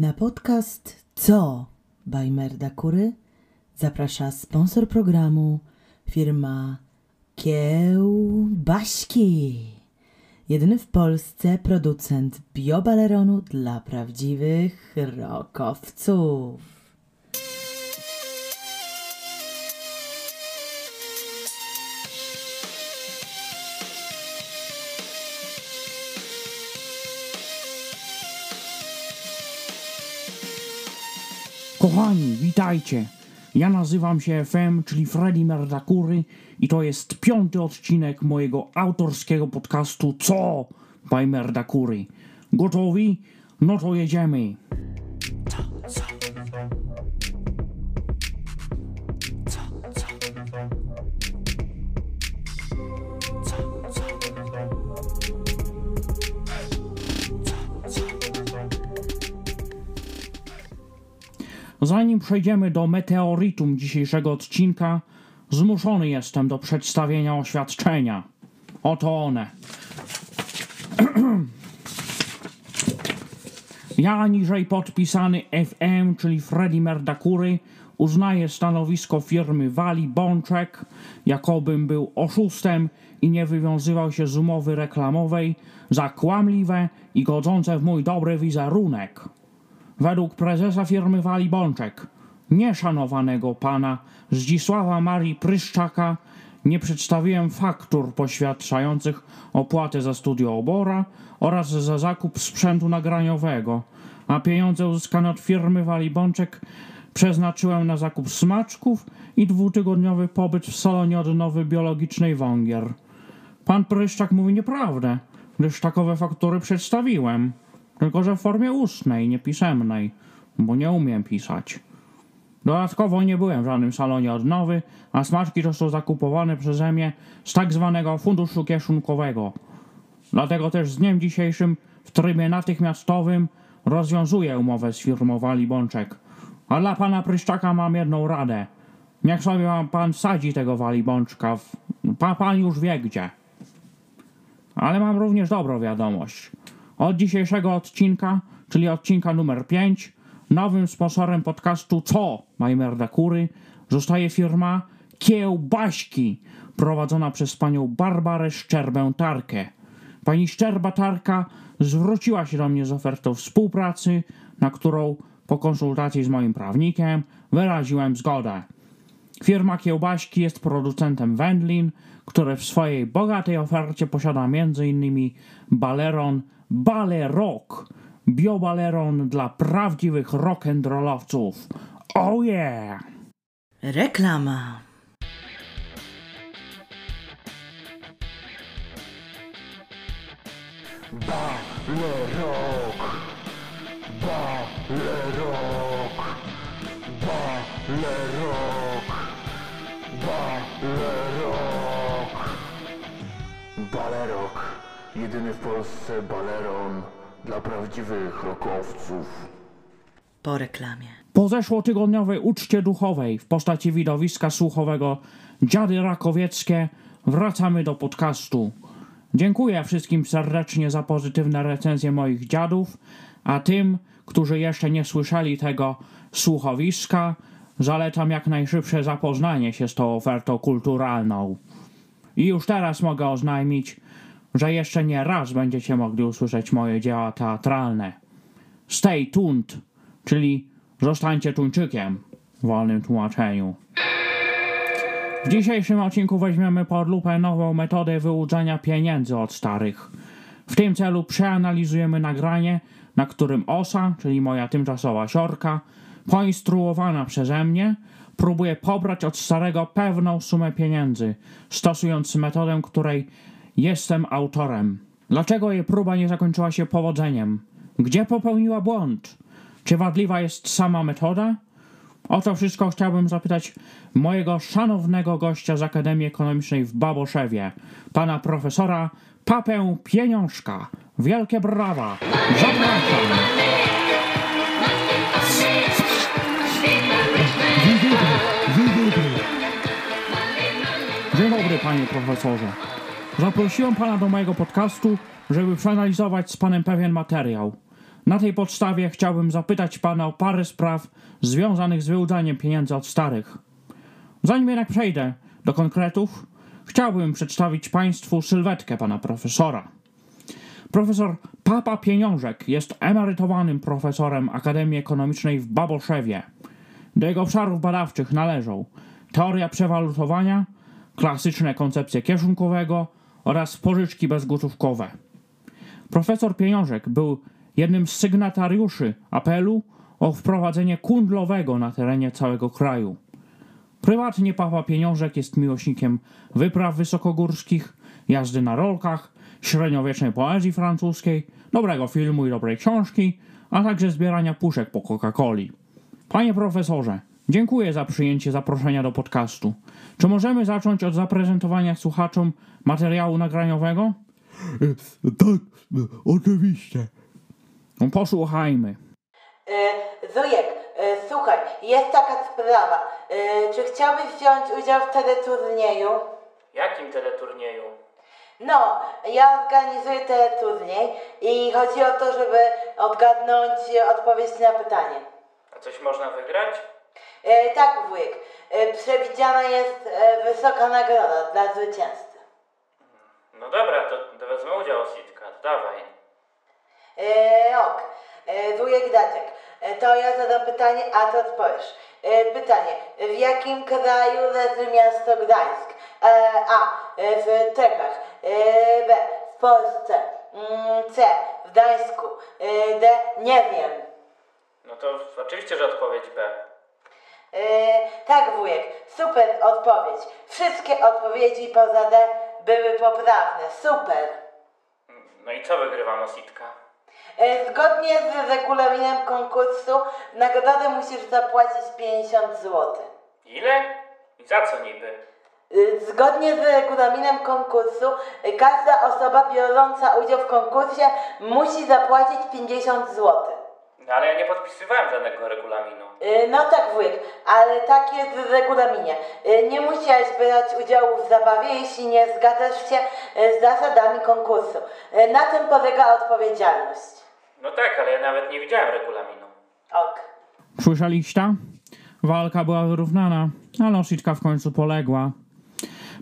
Na podcast Co by Merda Kury zaprasza sponsor programu firma Kiełbaśki. Jedyny w Polsce producent biobaleronu dla prawdziwych rokowców. Kochani, witajcie. Ja nazywam się FM, czyli Freddy Merdakury i to jest piąty odcinek mojego autorskiego podcastu Co by Merdakury. Gotowi? No to jedziemy. Zanim przejdziemy do meteoritum dzisiejszego odcinka, zmuszony jestem do przedstawienia oświadczenia. Oto one. Ja niżej podpisany FM, czyli Freddy Merdakury, uznaję stanowisko firmy Wali Bączek, jakobym był oszustem i nie wywiązywał się z umowy reklamowej, za kłamliwe i godzące w mój dobry wizerunek. Według prezesa firmy Wali Bączek, nieszanowanego pana Zdzisława Marii Pryszczaka, nie przedstawiłem faktur poświadczających opłatę za studio obora oraz za zakup sprzętu nagraniowego, a pieniądze uzyskane od firmy Wali Bączek przeznaczyłem na zakup smaczków i dwutygodniowy pobyt w salonie odnowy biologicznej Wągier. Pan Pryszczak mówi nieprawdę, gdyż takowe faktury przedstawiłem. Tylko, że w formie ustnej, nie pisemnej, bo nie umiem pisać. Dodatkowo nie byłem w żadnym salonie odnowy, a smaczki to są zakupowane przeze mnie z tak zwanego funduszu kieszonkowego. Dlatego też z dniem dzisiejszym w trybie natychmiastowym rozwiązuję umowę z firmą Wali Bączek. A dla pana Pryszczaka mam jedną radę. Niech sobie pan sadzi tego Wali Bączka. W... Pa, pan już wie gdzie. Ale mam również dobrą wiadomość. Od dzisiejszego odcinka, czyli odcinka numer 5, nowym sponsorem podcastu Co Majmerda Kury zostaje firma Kiełbaśki, prowadzona przez panią Barbarę Szczerbę-Tarkę. Pani Szczerba-Tarka zwróciła się do mnie z ofertą współpracy, na którą po konsultacji z moim prawnikiem wyraziłem zgodę. Firma Kiełbaśki jest producentem wędlin, które w swojej bogatej ofercie posiada m.in. baleron Balerok, biobaleron dla prawdziwych rock'n'rollowców. Oh yeah! Reklama. Balerok! Balerok! Balerok! Balerok! Balerok. Jedyny w Polsce baleron dla prawdziwych rokowców. Po reklamie. Po zeszłotygodniowej uczcie duchowej w postaci widowiska słuchowego Dziady Rakowieckie wracamy do podcastu. Dziękuję wszystkim serdecznie za pozytywne recenzje moich dziadów, a tym, którzy jeszcze nie słyszeli tego słuchowiska, zalecam jak najszybsze zapoznanie się z tą ofertą kulturalną. I już teraz mogę oznajmić, że jeszcze nie raz będziecie mogli usłyszeć moje dzieła teatralne. Stay tuned, czyli zostańcie tuńczykiem w wolnym tłumaczeniu. W dzisiejszym odcinku weźmiemy pod lupę nową metodę wyłudzania pieniędzy od starych. W tym celu przeanalizujemy nagranie, na którym osa, czyli moja tymczasowa siorka, poinstruowana przeze mnie, próbuje pobrać od starego pewną sumę pieniędzy, stosując metodę, której jestem autorem. Dlaczego jej próba nie zakończyła się powodzeniem? Gdzie popełniła błąd? Czy wadliwa jest sama metoda? O to wszystko chciałbym zapytać mojego szanownego gościa z Akademii Ekonomicznej w Baboszewie, pana profesora Papę Pieniążka. Wielkie brawa! Zapraszam! Dzień dobry, panie profesorze. Zaprosiłem pana do mojego podcastu, żeby przeanalizować z panem pewien materiał. Na tej podstawie chciałbym zapytać pana o parę spraw związanych z wyłudzaniem pieniędzy od starych. Zanim jednak przejdę do konkretów, chciałbym przedstawić państwu sylwetkę pana profesora. Profesor Papa Pieniążek jest emerytowanym profesorem Akademii Ekonomicznej w Baboszewie. Do jego obszarów badawczych należą teoria przewalutowania, klasyczne koncepcje kieszonkowego oraz pożyczki bezgotówkowe. Profesor Pieniążek był jednym z sygnatariuszy apelu o wprowadzenie kundlowego na terenie całego kraju. Prywatnie Papa Pieniążek jest miłośnikiem wypraw wysokogórskich, jazdy na rolkach, średniowiecznej poezji francuskiej, dobrego filmu i dobrej książki, a także zbierania puszek po Coca-Coli. Panie profesorze, dziękuję za przyjęcie zaproszenia do podcastu. Czy możemy zacząć od zaprezentowania słuchaczom materiału nagraniowego? Tak, oczywiście. No, Posłuchajmy. E, Wujek, e, słuchaj, jest taka sprawa. E, Czy chciałbyś wziąć udział w teleturnieju? Jakim teleturnieju? No, ja organizuję teleturniej i chodzi o to, żeby odgadnąć odpowiedź na pytanie. A coś można wygrać? E, tak, wujek. E, przewidziana jest e, wysoka nagroda dla zwycięzcy. No dobra, to, to wezmę udział, Sitka, to dawaj. E, ok. E, wujek Daczek. E, to ja zadam pytanie, a ty odpowiesz. E, pytanie. W jakim kraju leży miasto Gdańsk? E, a. W Czechach. E, B. W Polsce. Mm, C. W Gdańsku. E, D. Nie wiem. No to oczywiście, że odpowiedź B. E, tak, wujek. Super odpowiedź. Wszystkie odpowiedzi poza D były poprawne. Super. No i co wygrywam, Sitka? E, Zgodnie z regulaminem konkursu nagrodę musisz zapłacić 50 zł. Ile? I za co niby? E, Zgodnie z regulaminem konkursu każda osoba biorąca udział w konkursie musi zapłacić 50 zł. No ale ja nie podpisywałem żadnego regulaminu. E, No tak wujek, ale tak jest w regulaminie. E, Nie musiałeś brać udziału w zabawie, jeśli nie zgadzasz się e, z zasadami konkursu. Na tym polega odpowiedzialność. No tak, ale ja nawet nie widziałem regulaminu. Ok. Słyszeliście? Walka była wyrównana, ale Ositka w końcu poległa.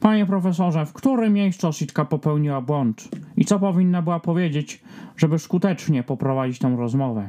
Panie profesorze, w którym miejscu Ositka popełniła błąd? I co powinna była powiedzieć, żeby skutecznie poprowadzić tę rozmowę?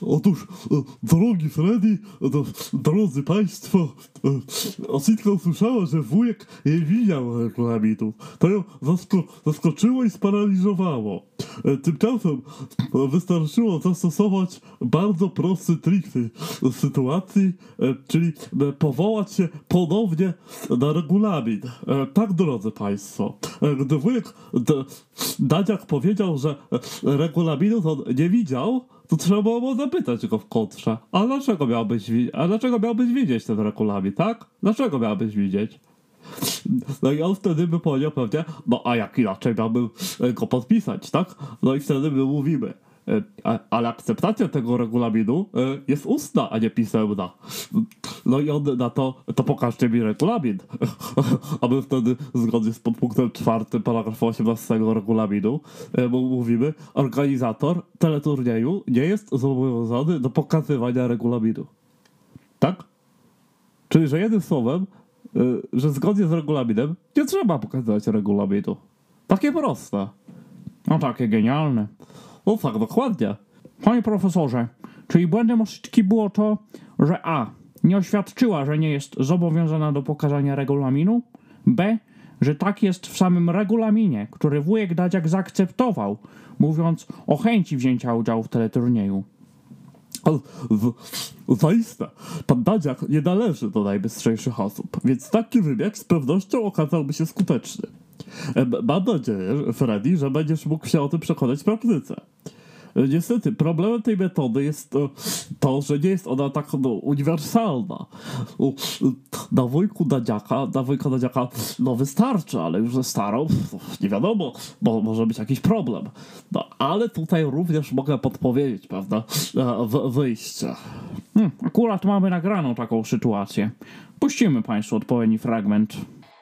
Otóż, e, drogi Freddy, no, drodzy Państwo, e, Ositka usłyszała, że wujek nie widział regulaminu. To ją zasko zaskoczyło i sparaliżowało. E, Tymczasem e, wystarczyło zastosować bardzo prosty trik sytuacji, e, czyli e, powołać się ponownie na regulamin. E, Tak, drodzy Państwo, e, gdy wujek Dadziak powiedział, że e, regulaminu on nie widział, to trzeba było zapytać go w kontrze. A dlaczego miałbyś, a dlaczego miałbyś widzieć ten regulamin, tak? Dlaczego miałbyś widzieć? No i on wtedy by powiedział pewnie, no a jak inaczej miałbym e, go podpisać, tak? No i wtedy my mówimy. e, Ale akceptacja tego regulaminu e, jest ustna, a nie pisemna. No i on na to, to pokażcie mi regulamin. A my wtedy, zgodnie z podpunktem czwartym paragrafu 18 regulaminu, e, mówimy, organizator teleturnieju nie jest zobowiązany do pokazywania regulaminu. Tak? Czyli, że jednym słowem, y, że zgodnie z regulaminem nie trzeba pokazywać regulaminu. Takie proste. No takie genialne. No tak, dokładnie. Panie profesorze, czyli błędem Osiczki było to, że A. Nie oświadczyła, że nie jest zobowiązana do pokazania regulaminu. B. Że tak jest w samym regulaminie, który wujek Dadziak zaakceptował, mówiąc o chęci wzięcia udziału w teleturnieju. Z, zaiste, pan Dadziak nie należy do najbystrzejszych osób, więc taki wybieg z pewnością okazałby się skuteczny. E, Mam nadzieję, Freddy, że będziesz mógł się o tym przekonać w praktyce. E, Niestety, problemem tej metody jest to, to że nie jest ona tak no, uniwersalna. Na wujku Dadziaka, na wujka Dadziaka, no wystarczy, ale już ze starą, nie wiadomo, bo może być jakiś problem. No, ale tutaj również mogę podpowiedzieć pewne e, w- wyjście. Hmm, akurat mamy nagraną taką sytuację. Puścimy Państwu odpowiedni fragment.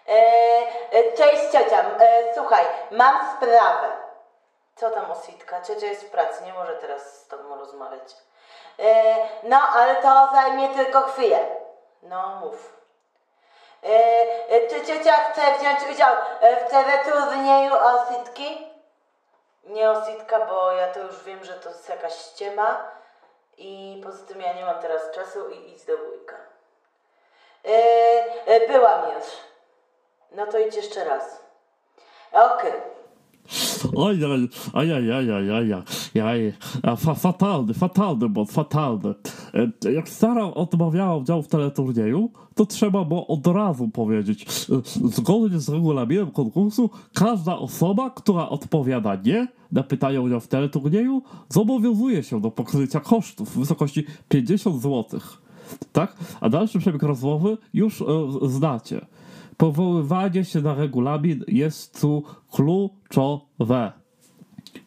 E, e, cześć ciocia, e, słuchaj, mam sprawę. Co tam Ositka? Ciocia jest w pracy, nie może teraz z tobą rozmawiać. E, no, ale to zajmie tylko chwilę. No, mów. E, czy ciocia chce wziąć udział w teleturnieju Ositki? Nie Ositka, bo ja to już wiem, że to jest jakaś ściema i poza tym ja nie mam teraz czasu i idź do wujka. Byłam już. No to idź jeszcze raz. Okej. Oj, Oj, oj, oj, oj, oj, oj, oj, oj. Fatalny, fatalny błąd, fatalny. E, jak Sara odmawiała udziału w teleturnieju, to trzeba było od razu powiedzieć. E, zgodnie z regulaminem konkursu, każda osoba, która odpowiada nie na pytanie o udział w teleturnieju, zobowiązuje się do pokrycia kosztów w wysokości 50 zł. Tak? A dalszy przebieg rozmowy już y, znacie. Powoływanie się na regulamin jest tu kluczowe.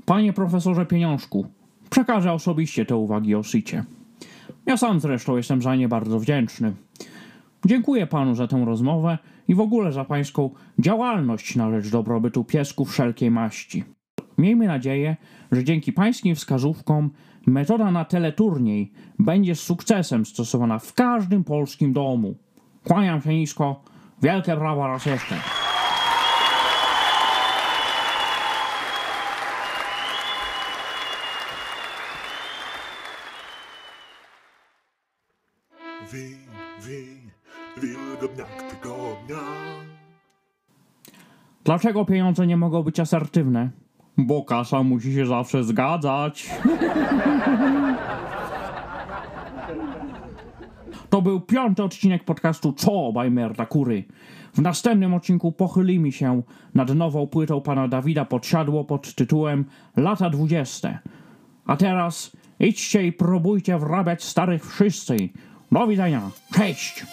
Panie profesorze Pieniążku, przekażę osobiście te uwagi o Sicie. Ja sam zresztą jestem za nie bardzo wdzięczny. Dziękuję panu za tę rozmowę i w ogóle za pańską działalność na rzecz dobrobytu piesków wszelkiej maści. Miejmy nadzieję, że dzięki pańskim wskazówkom metoda na teleturniej będzie z sukcesem stosowana w każdym polskim domu. Kłaniam się nisko. Wielkie brawa raz jeszcze. Wy, wy, wilgotniak tygodnia. Dlaczego pieniądze nie mogą być asertywne? Bo kasa musi się zawsze zgadzać. To był piąty odcinek podcastu Co by Merda Kury. W następnym odcinku pochylimy się nad nową płytą pana Dawida Podsiadło pod tytułem Lata dwudzieste. A teraz idźcie i próbujcie wrabiać starych wszyscy. Do widzenia. Cześć!